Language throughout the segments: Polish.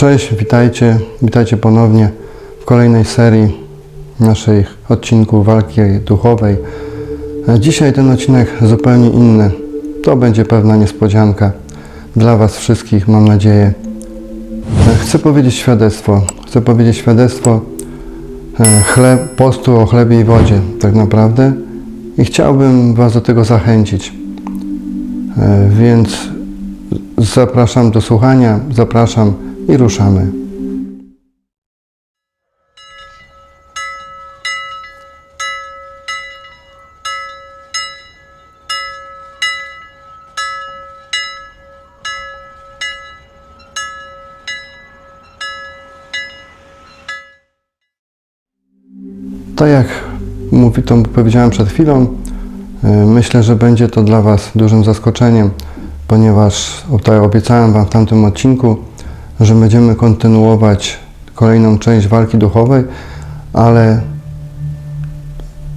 Cześć, witajcie, witajcie ponownie w kolejnej serii naszych odcinków walki duchowej. E, Dzisiaj ten odcinek zupełnie inny. To będzie pewna niespodzianka dla Was wszystkich, mam nadzieję. E, Chcę powiedzieć świadectwo. Chcę powiedzieć świadectwo e, chleb, postu o chlebie i wodzie, tak naprawdę. I chciałbym Was do tego zachęcić. Więc zapraszam do słuchania, zapraszam i ruszamy. Tak jak mówi, to powiedziałem przed chwilą, y, myślę, że będzie to dla Was dużym zaskoczeniem, ponieważ tutaj obiecałem Wam w tamtym odcinku, że będziemy kontynuować kolejną część walki duchowej, ale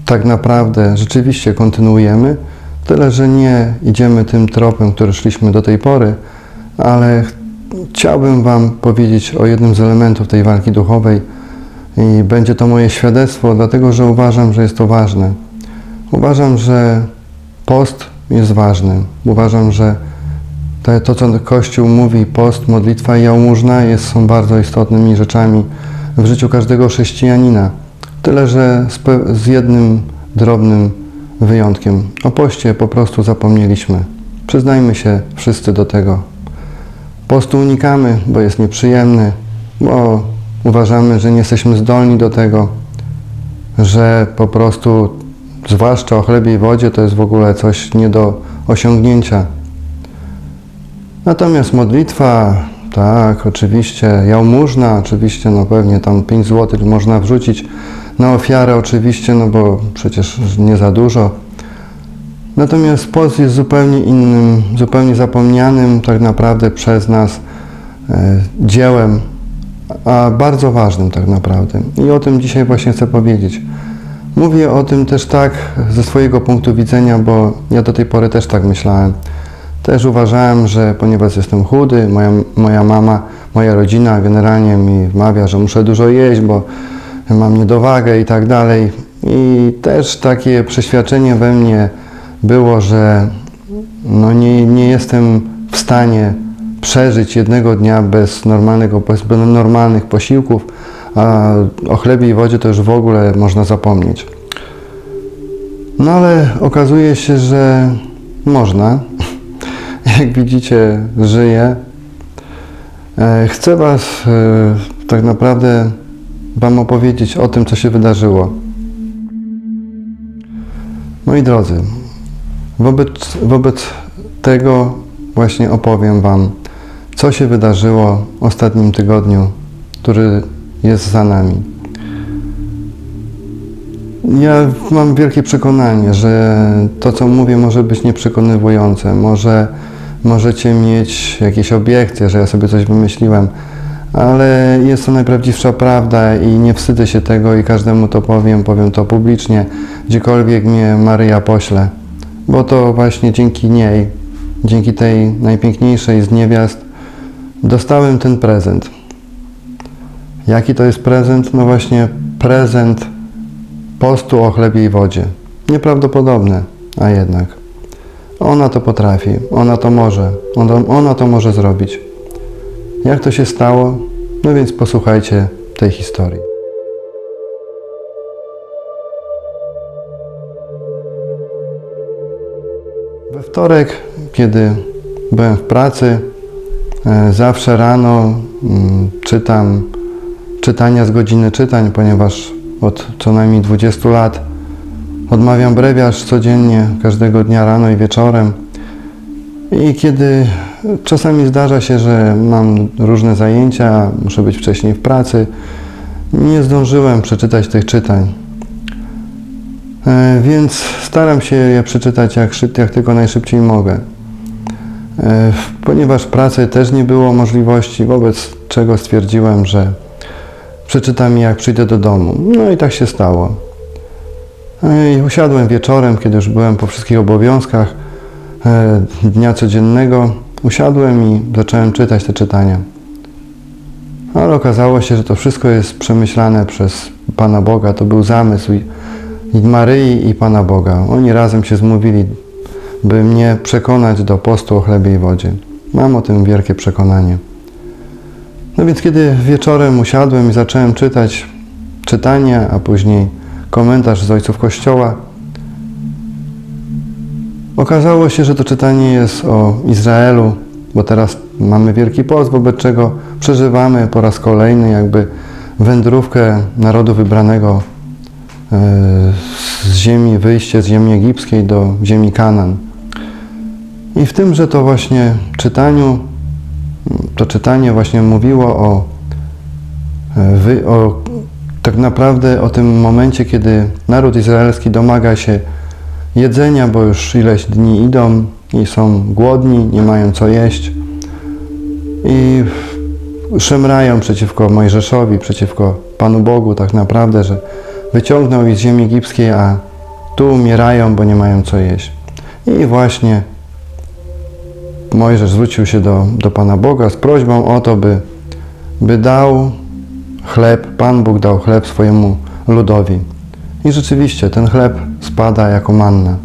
tak naprawdę rzeczywiście kontynuujemy, tyle że nie idziemy tym tropem, który szliśmy do tej pory, ale ch- chciałbym Wam powiedzieć o jednym z elementów tej walki duchowej, i będzie to moje świadectwo, dlatego że uważam, że jest to ważne. Uważam, że post jest ważny. Uważam, że te, to, co Kościół mówi, post, modlitwa i jałmużna jest, są bardzo istotnymi rzeczami w życiu każdego chrześcijanina. Tyle, że z, z jednym drobnym wyjątkiem. O poście po prostu zapomnieliśmy. Przyznajmy się wszyscy do tego. Postu unikamy, bo jest nieprzyjemny, bo uważamy, że nie jesteśmy zdolni do tego, że po prostu, zwłaszcza o chlebie i wodzie, to jest w ogóle coś nie do osiągnięcia. Natomiast modlitwa, tak, oczywiście, jałmużna, oczywiście, no pewnie tam 5 zł można wrzucić na ofiarę, oczywiście, no bo przecież nie za dużo. Natomiast post jest zupełnie innym, zupełnie zapomnianym tak naprawdę przez nas e, dziełem, a bardzo ważnym tak naprawdę. I o tym dzisiaj właśnie chcę powiedzieć. Mówię o tym też tak ze swojego punktu widzenia, bo ja do tej pory też tak myślałem. Też uważałem, że ponieważ jestem chudy, moja, moja mama, moja rodzina generalnie mi wmawia, że muszę dużo jeść, bo mam niedowagę i tak dalej. I też takie przeświadczenie we mnie było, że no nie, nie jestem w stanie przeżyć jednego dnia bez, normalnego, bez normalnych posiłków, a o chlebie i wodzie to już w ogóle można zapomnieć. No ale okazuje się, że można. Jak widzicie, żyję. E, Chcę Was e, tak naprawdę Wam opowiedzieć o tym, co się wydarzyło. Moi drodzy, wobec, wobec tego właśnie opowiem Wam, co się wydarzyło w ostatnim tygodniu, który jest za nami. Ja mam wielkie przekonanie, że to, co mówię, może być nieprzekonywujące. Może możecie mieć jakieś obiekcje, że ja sobie coś wymyśliłem, ale jest to najprawdziwsza prawda i nie wstydzę się tego i każdemu to powiem, powiem to publicznie, gdziekolwiek mnie Maryja pośle, bo to właśnie dzięki niej, dzięki tej najpiękniejszej z niewiast, dostałem ten prezent. Jaki to jest prezent? No właśnie prezent postu o chlebie i wodzie. Nieprawdopodobne, a jednak. Ona to potrafi, ona to może, ona, ona to może zrobić. Jak to się stało? No więc posłuchajcie tej historii. We wtorek, kiedy byłem w pracy, e, zawsze rano mm, czytam czytania z godziny czytań, ponieważ od co najmniej 20 lat odmawiam brewiarz codziennie, każdego dnia rano i wieczorem. I kiedy czasami zdarza się, że mam różne zajęcia, muszę być wcześniej w pracy, nie zdążyłem przeczytać tych czytań. E, Więc staram się je przeczytać jak, jak tylko najszybciej mogę. E, Ponieważ pracy też nie było możliwości, wobec czego stwierdziłem, że przeczytam je jak przyjdę do domu. No i tak się stało. E, I usiadłem wieczorem, kiedy już byłem po wszystkich obowiązkach e, dnia codziennego. Usiadłem i zacząłem czytać te czytania. Ale okazało się, że to wszystko jest przemyślane przez Pana Boga. To był zamysł i, Maryi i Pana Boga. Oni razem się zmówili, by mnie przekonać do postu o chlebie i wodzie. Mam o tym wielkie przekonanie. No więc kiedy wieczorem usiadłem i zacząłem czytać czytanie, a później komentarz z ojców Kościoła, okazało się, że to czytanie jest o Izraelu, bo teraz mamy Wielki Post, wobec czego przeżywamy po raz kolejny jakby wędrówkę narodu wybranego e, z ziemi, wyjście z ziemi egipskiej do ziemi Kanan. I w tymże to właśnie czytaniu, to czytanie właśnie mówiło o, e, o tak naprawdę o tym momencie, kiedy naród izraelski domaga się jedzenia, bo już ileś dni idą i są głodni, nie mają co jeść i szemrają przeciwko Mojżeszowi, przeciwko Panu Bogu tak naprawdę, że wyciągnął ich z ziemi egipskiej, a tu umierają, bo nie mają co jeść. I właśnie Mojżesz zwrócił się do, do Pana Boga z prośbą o to, by, by dał chleb, Pan Bóg dał chleb swojemu ludowi. I rzeczywiście ten chleb spada jako manna.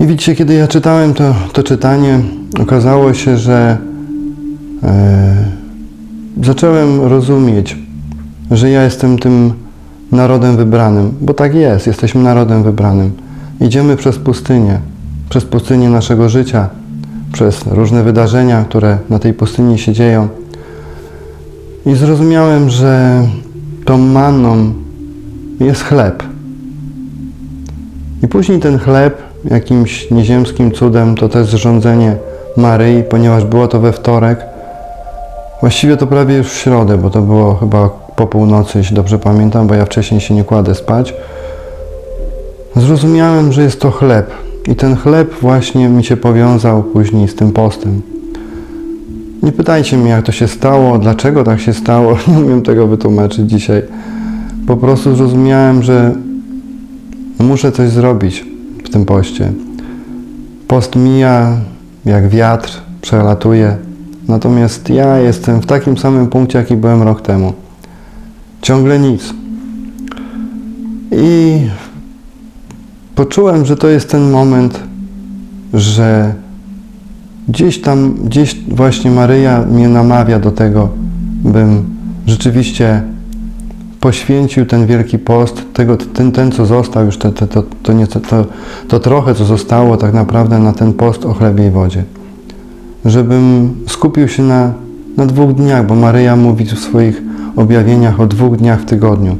I widzicie, kiedy ja czytałem to, to czytanie, okazało się, że e, zacząłem rozumieć, że ja jestem tym narodem wybranym, bo tak jest, jesteśmy narodem wybranym. Idziemy przez pustynię, przez pustynię naszego życia, przez różne wydarzenia, które na tej pustyni się dzieją. I zrozumiałem, że tą manną jest chleb. I później ten chleb jakimś nieziemskim cudem to też zrządzenie Maryi, ponieważ było to we wtorek. Właściwie to prawie już w środę, bo to było chyba po północy, jeśli dobrze pamiętam, bo ja wcześniej się nie kładę spać. Zrozumiałem, że jest to chleb. I ten chleb właśnie mi się powiązał później z tym postem. Nie pytajcie mnie, jak to się stało, dlaczego tak się stało. Nie umiem tego wytłumaczyć dzisiaj. Po prostu zrozumiałem, że muszę coś zrobić w tym poście. Post mija jak wiatr, przelatuje. Natomiast ja jestem w takim samym punkcie, jaki byłem rok temu. Ciągle nic. I poczułem, że to jest ten moment, że gdzieś tam, gdzieś właśnie Maryja mnie namawia do tego, bym rzeczywiście poświęcił ten wielki post, tego, ten, ten co został już, te, te, to, to, nieco, to, to trochę, co zostało tak naprawdę na ten post o chlebie i wodzie. Żebym skupił się na, na dwóch dniach, bo Maryja mówi w swoich objawieniach o dwóch dniach w tygodniu.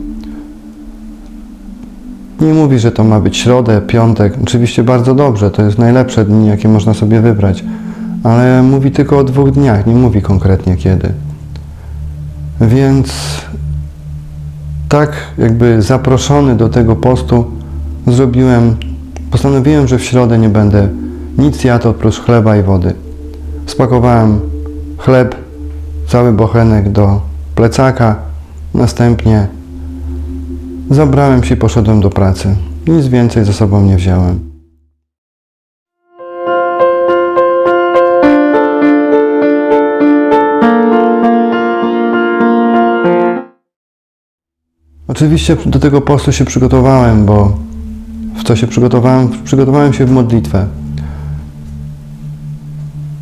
Nie mówi, że to ma być środę, piątek. Oczywiście bardzo dobrze, to jest najlepsze dni, jakie można sobie wybrać. Ale mówi tylko o dwóch dniach, nie mówi konkretnie kiedy. Więc tak jakby zaproszony do tego postu zrobiłem, postanowiłem, że w środę nie będę nic jadł oprócz chleba i wody. Spakowałem chleb, cały bochenek do plecaka, następnie zabrałem się i poszedłem do pracy. Nic więcej ze sobą nie wziąłem. Oczywiście do tego postu się przygotowałem, bo w co się przygotowałem? Przygotowałem się w modlitwę.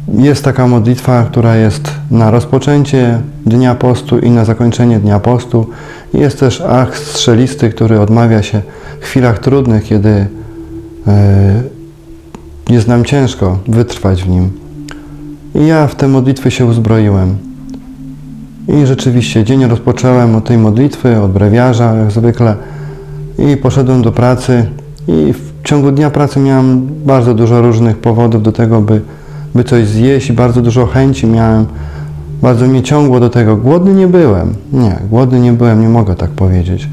Jest taka modlitwa, która jest na rozpoczęcie dnia postu i na zakończenie dnia postu. Jest też ach strzelisty, który odmawia się w chwilach trudnych, kiedy yy, jest nam ciężko wytrwać w nim. I ja w tę modlitwę się uzbroiłem. I rzeczywiście dzień rozpocząłem od tej modlitwy, od brewiarza, jak zwykle, i poszedłem do pracy. I w ciągu dnia pracy miałem bardzo dużo różnych powodów do tego, by, by coś zjeść, bardzo dużo chęci miałem. Bardzo mnie ciągło do tego. Głodny nie byłem. Nie, głodny nie byłem, nie mogę tak powiedzieć.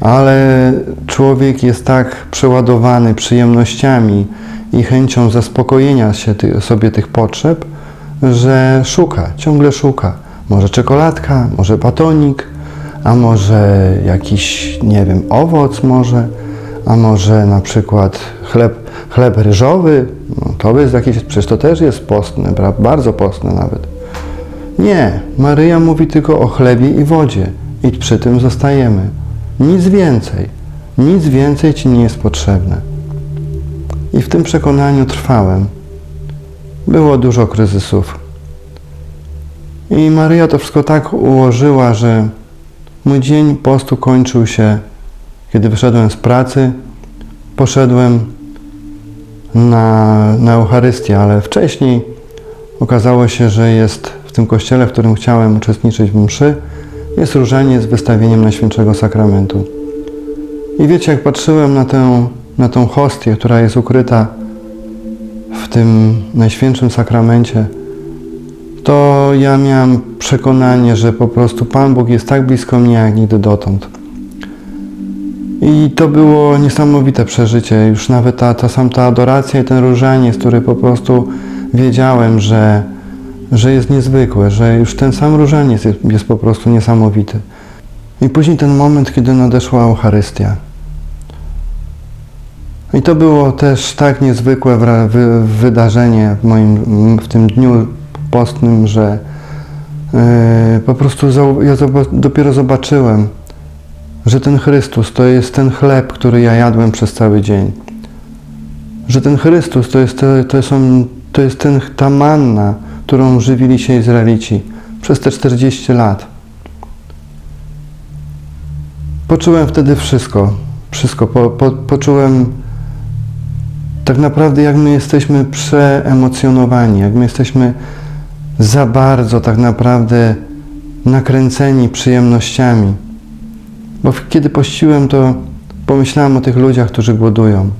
Ale człowiek jest tak przeładowany przyjemnościami i chęcią zaspokojenia się ty, sobie tych potrzeb, że szuka, ciągle szuka. Może czekoladka, może batonik, a może jakiś, nie wiem, owoc może, a może na przykład chleb, chleb ryżowy. No, to jest jakieś, przecież to też jest postne, bardzo postne nawet. Nie, Maryja mówi tylko o chlebie i wodzie i przy tym zostajemy. Nic więcej, nic więcej Ci nie jest potrzebne. I w tym przekonaniu trwałem. Było dużo kryzysów. I Maryja to wszystko tak ułożyła, że mój dzień postu kończył się, kiedy wyszedłem z pracy, poszedłem na, na Eucharystię, ale wcześniej okazało się, że jest w tym kościele, w którym chciałem uczestniczyć w mszy, jest różanie z wystawieniem Najświętszego Sakramentu. I wiecie, jak patrzyłem na tę, na tą hostię, która jest ukryta w tym Najświętszym Sakramencie, to ja miałem przekonanie, że po prostu Pan Bóg jest tak blisko mnie, jak nigdy dotąd. I to było niesamowite przeżycie. Już nawet ta, ta ta adoracja i ten różaniec, który po prostu wiedziałem, że, że jest niezwykły, że już ten sam różaniec jest, jest po prostu niesamowity. I później ten moment, kiedy nadeszła Eucharystia. I to było też tak niezwykłe wydarzenie w moim w tym dniu postnym, że e, po prostu ja dopiero zobaczyłem, że ten Chrystus to jest ten chleb, który ja jadłem przez cały dzień. Że ten Chrystus to jest, to są, to jest ten, ta manna, którą żywili się Izraelici przez te 40 lat. Poczułem wtedy wszystko. Wszystko. Po, po, poczułem tak naprawdę, jak my jesteśmy przeemocjonowani, jak my jesteśmy za bardzo tak naprawdę nakręceni przyjemnościami. Bo kiedy pościłem, to pomyślałem o tych ludziach, którzy głodują.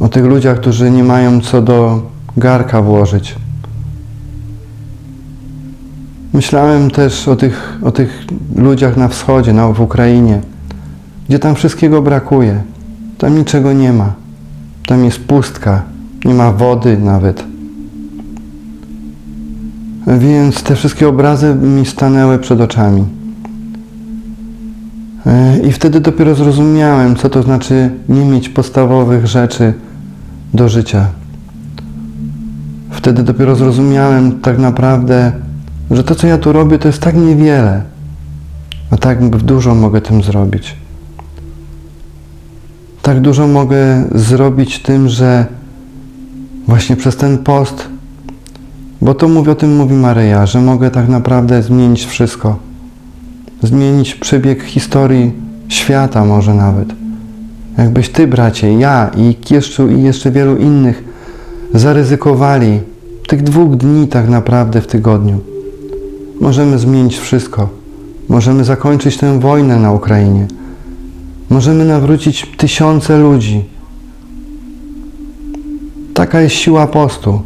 O tych ludziach, którzy nie mają co do garka włożyć. Myślałem też o tych, o tych ludziach na wschodzie, na, w Ukrainie, gdzie tam wszystkiego brakuje. Tam niczego nie ma. Tam jest pustka, nie ma wody nawet. Więc te wszystkie obrazy mi stanęły przed oczami. E, I wtedy dopiero zrozumiałem, co to znaczy nie mieć podstawowych rzeczy do życia. Wtedy dopiero zrozumiałem tak naprawdę, że to, co ja tu robię, to jest tak niewiele, a tak dużo mogę tym zrobić. Tak dużo mogę zrobić tym, że właśnie przez ten post, bo to mówi, o tym mówi Maryja, że mogę tak naprawdę zmienić wszystko. Zmienić przebieg historii świata może nawet. Jakbyś ty, bracie, ja i jeszcze, i jeszcze wielu innych zaryzykowali tych dwóch dni tak naprawdę w tygodniu. Możemy zmienić wszystko. Możemy zakończyć tę wojnę na Ukrainie. Możemy nawrócić tysiące ludzi. Taka jest siła postu.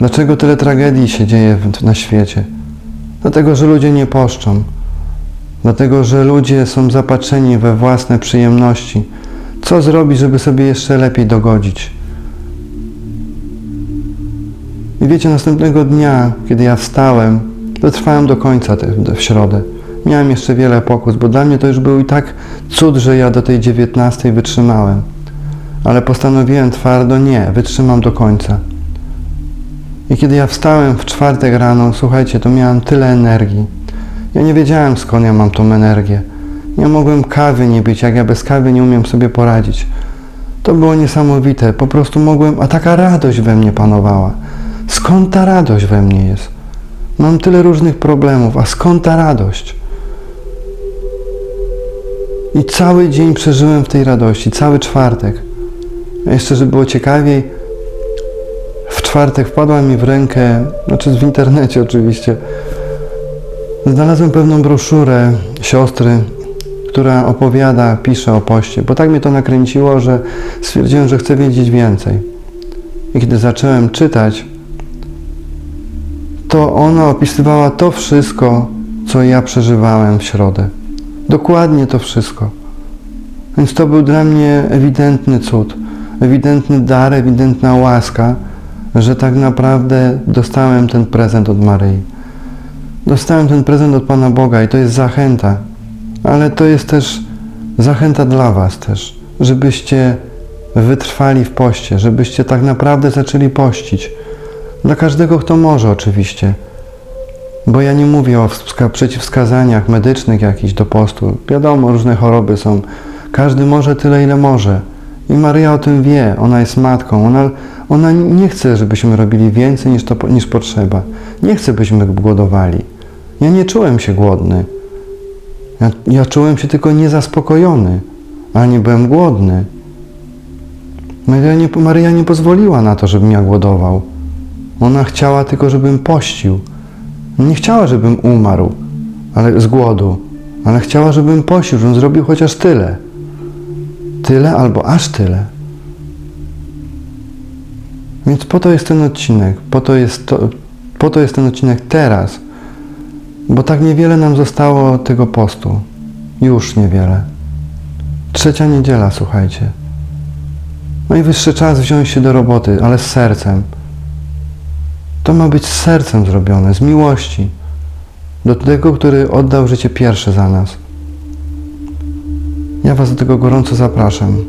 Dlaczego tyle tragedii się dzieje na świecie? Dlatego, że ludzie nie poszczą. Dlatego, że ludzie są zapatrzeni we własne przyjemności. Co zrobić, żeby sobie jeszcze lepiej dogodzić? I wiecie, następnego dnia, kiedy ja wstałem, dotrwałem do końca w środę. Miałem jeszcze wiele pokus, bo dla mnie to już był i tak cud, że ja do tej dziewiętnastej wytrzymałem. Ale postanowiłem twardo, nie, wytrzymam do końca. I kiedy ja wstałem w czwartek rano, słuchajcie, to miałem tyle energii. Ja nie wiedziałem skąd ja mam tą energię. Nie mogłem kawy nie pić, jak ja bez kawy nie umiem sobie poradzić. To było niesamowite, po prostu mogłem, a taka radość we mnie panowała. Skąd ta radość we mnie jest? Mam tyle różnych problemów, a skąd ta radość? I cały dzień przeżyłem w tej radości, cały czwartek. A jeszcze, żeby było ciekawiej, czwartek wpadła mi w rękę, znaczy w internecie oczywiście, znalazłem pewną broszurę siostry, która opowiada, pisze o poście, bo tak mnie to nakręciło, że stwierdziłem, że chcę wiedzieć więcej. I kiedy zacząłem czytać, to ona opisywała to wszystko, co ja przeżywałem w środę. Dokładnie to wszystko. Więc to był dla mnie ewidentny cud, ewidentny dar, ewidentna łaska, że tak naprawdę dostałem ten prezent od Maryi. Dostałem ten prezent od Pana Boga i to jest zachęta, ale to jest też zachęta dla Was też, żebyście wytrwali w poście, żebyście tak naprawdę zaczęli pościć. Dla każdego, kto może oczywiście, Bo ja nie mówię o wska- przeciwwskazaniach medycznych jakichś do postu. Wiadomo, różne choroby są. Każdy może tyle, ile może. I Maryja o tym wie. Ona jest matką. Ona, ona nie chce, żebyśmy robili więcej niż, to, niż potrzeba. Nie chce, byśmy głodowali. Ja nie czułem się głodny. Ja, ja czułem się tylko niezaspokojony, ale nie byłem głodny. Maryja nie, nie pozwoliła na to, żebym ja głodował. Ona chciała tylko, żebym pościł. Nie chciała, żebym umarł, ale z głodu, ale chciała, żebym pościł, żebym zrobił chociaż tyle. Tyle albo aż tyle. Więc po to jest ten odcinek, po to jest, to, po to jest ten odcinek teraz, bo tak niewiele nam zostało tego postu. Już niewiele. Trzecia niedziela, słuchajcie. Najwyższy czas wziąć się do roboty, ale z sercem. To ma być z sercem zrobione, z miłości. Do tego, który oddał życie pierwszy za nas. Ja Was do tego gorąco zapraszam.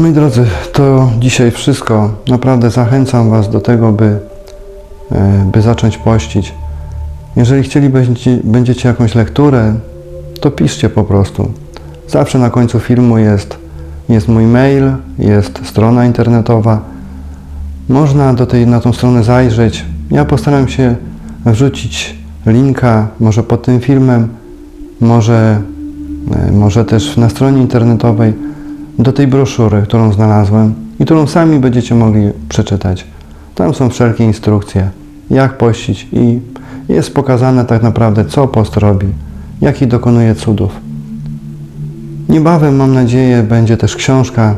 Moi drodzy, to dzisiaj wszystko. Naprawdę zachęcam Was do tego, by, e, by zacząć pościć. Jeżeli chcielibyście będziecie jakąś lekturę, to piszcie po prostu. Zawsze na końcu filmu jest, jest mój mail, jest strona internetowa. Można do tej, na tą stronę zajrzeć. Ja postaram się wrzucić linka, może pod tym filmem, może, e, może też na stronie internetowej do tej broszury, którą znalazłem i którą sami będziecie mogli przeczytać. Tam są wszelkie instrukcje, jak pościć i jest pokazane tak naprawdę, co post robi, jaki dokonuje cudów. Niebawem, mam nadzieję, będzie też książka,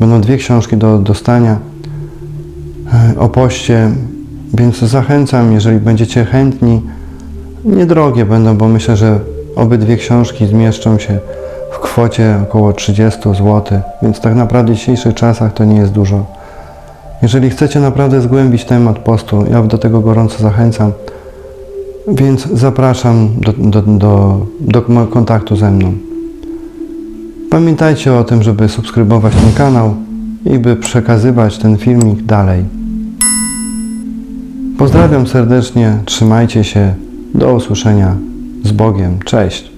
będą dwie książki do dostania e, o poście, więc zachęcam, jeżeli będziecie chętni, niedrogie będą, bo myślę, że obydwie książki zmieszczą się kwocie około 30 zł, więc tak naprawdę w dzisiejszych czasach to nie jest dużo. Jeżeli chcecie naprawdę zgłębić temat postu, ja do tego gorąco zachęcam, więc zapraszam do, do, do, do kontaktu ze mną. Pamiętajcie o tym, żeby subskrybować ten kanał i by przekazywać ten filmik dalej. Pozdrawiam serdecznie, trzymajcie się, do usłyszenia z Bogiem, cześć.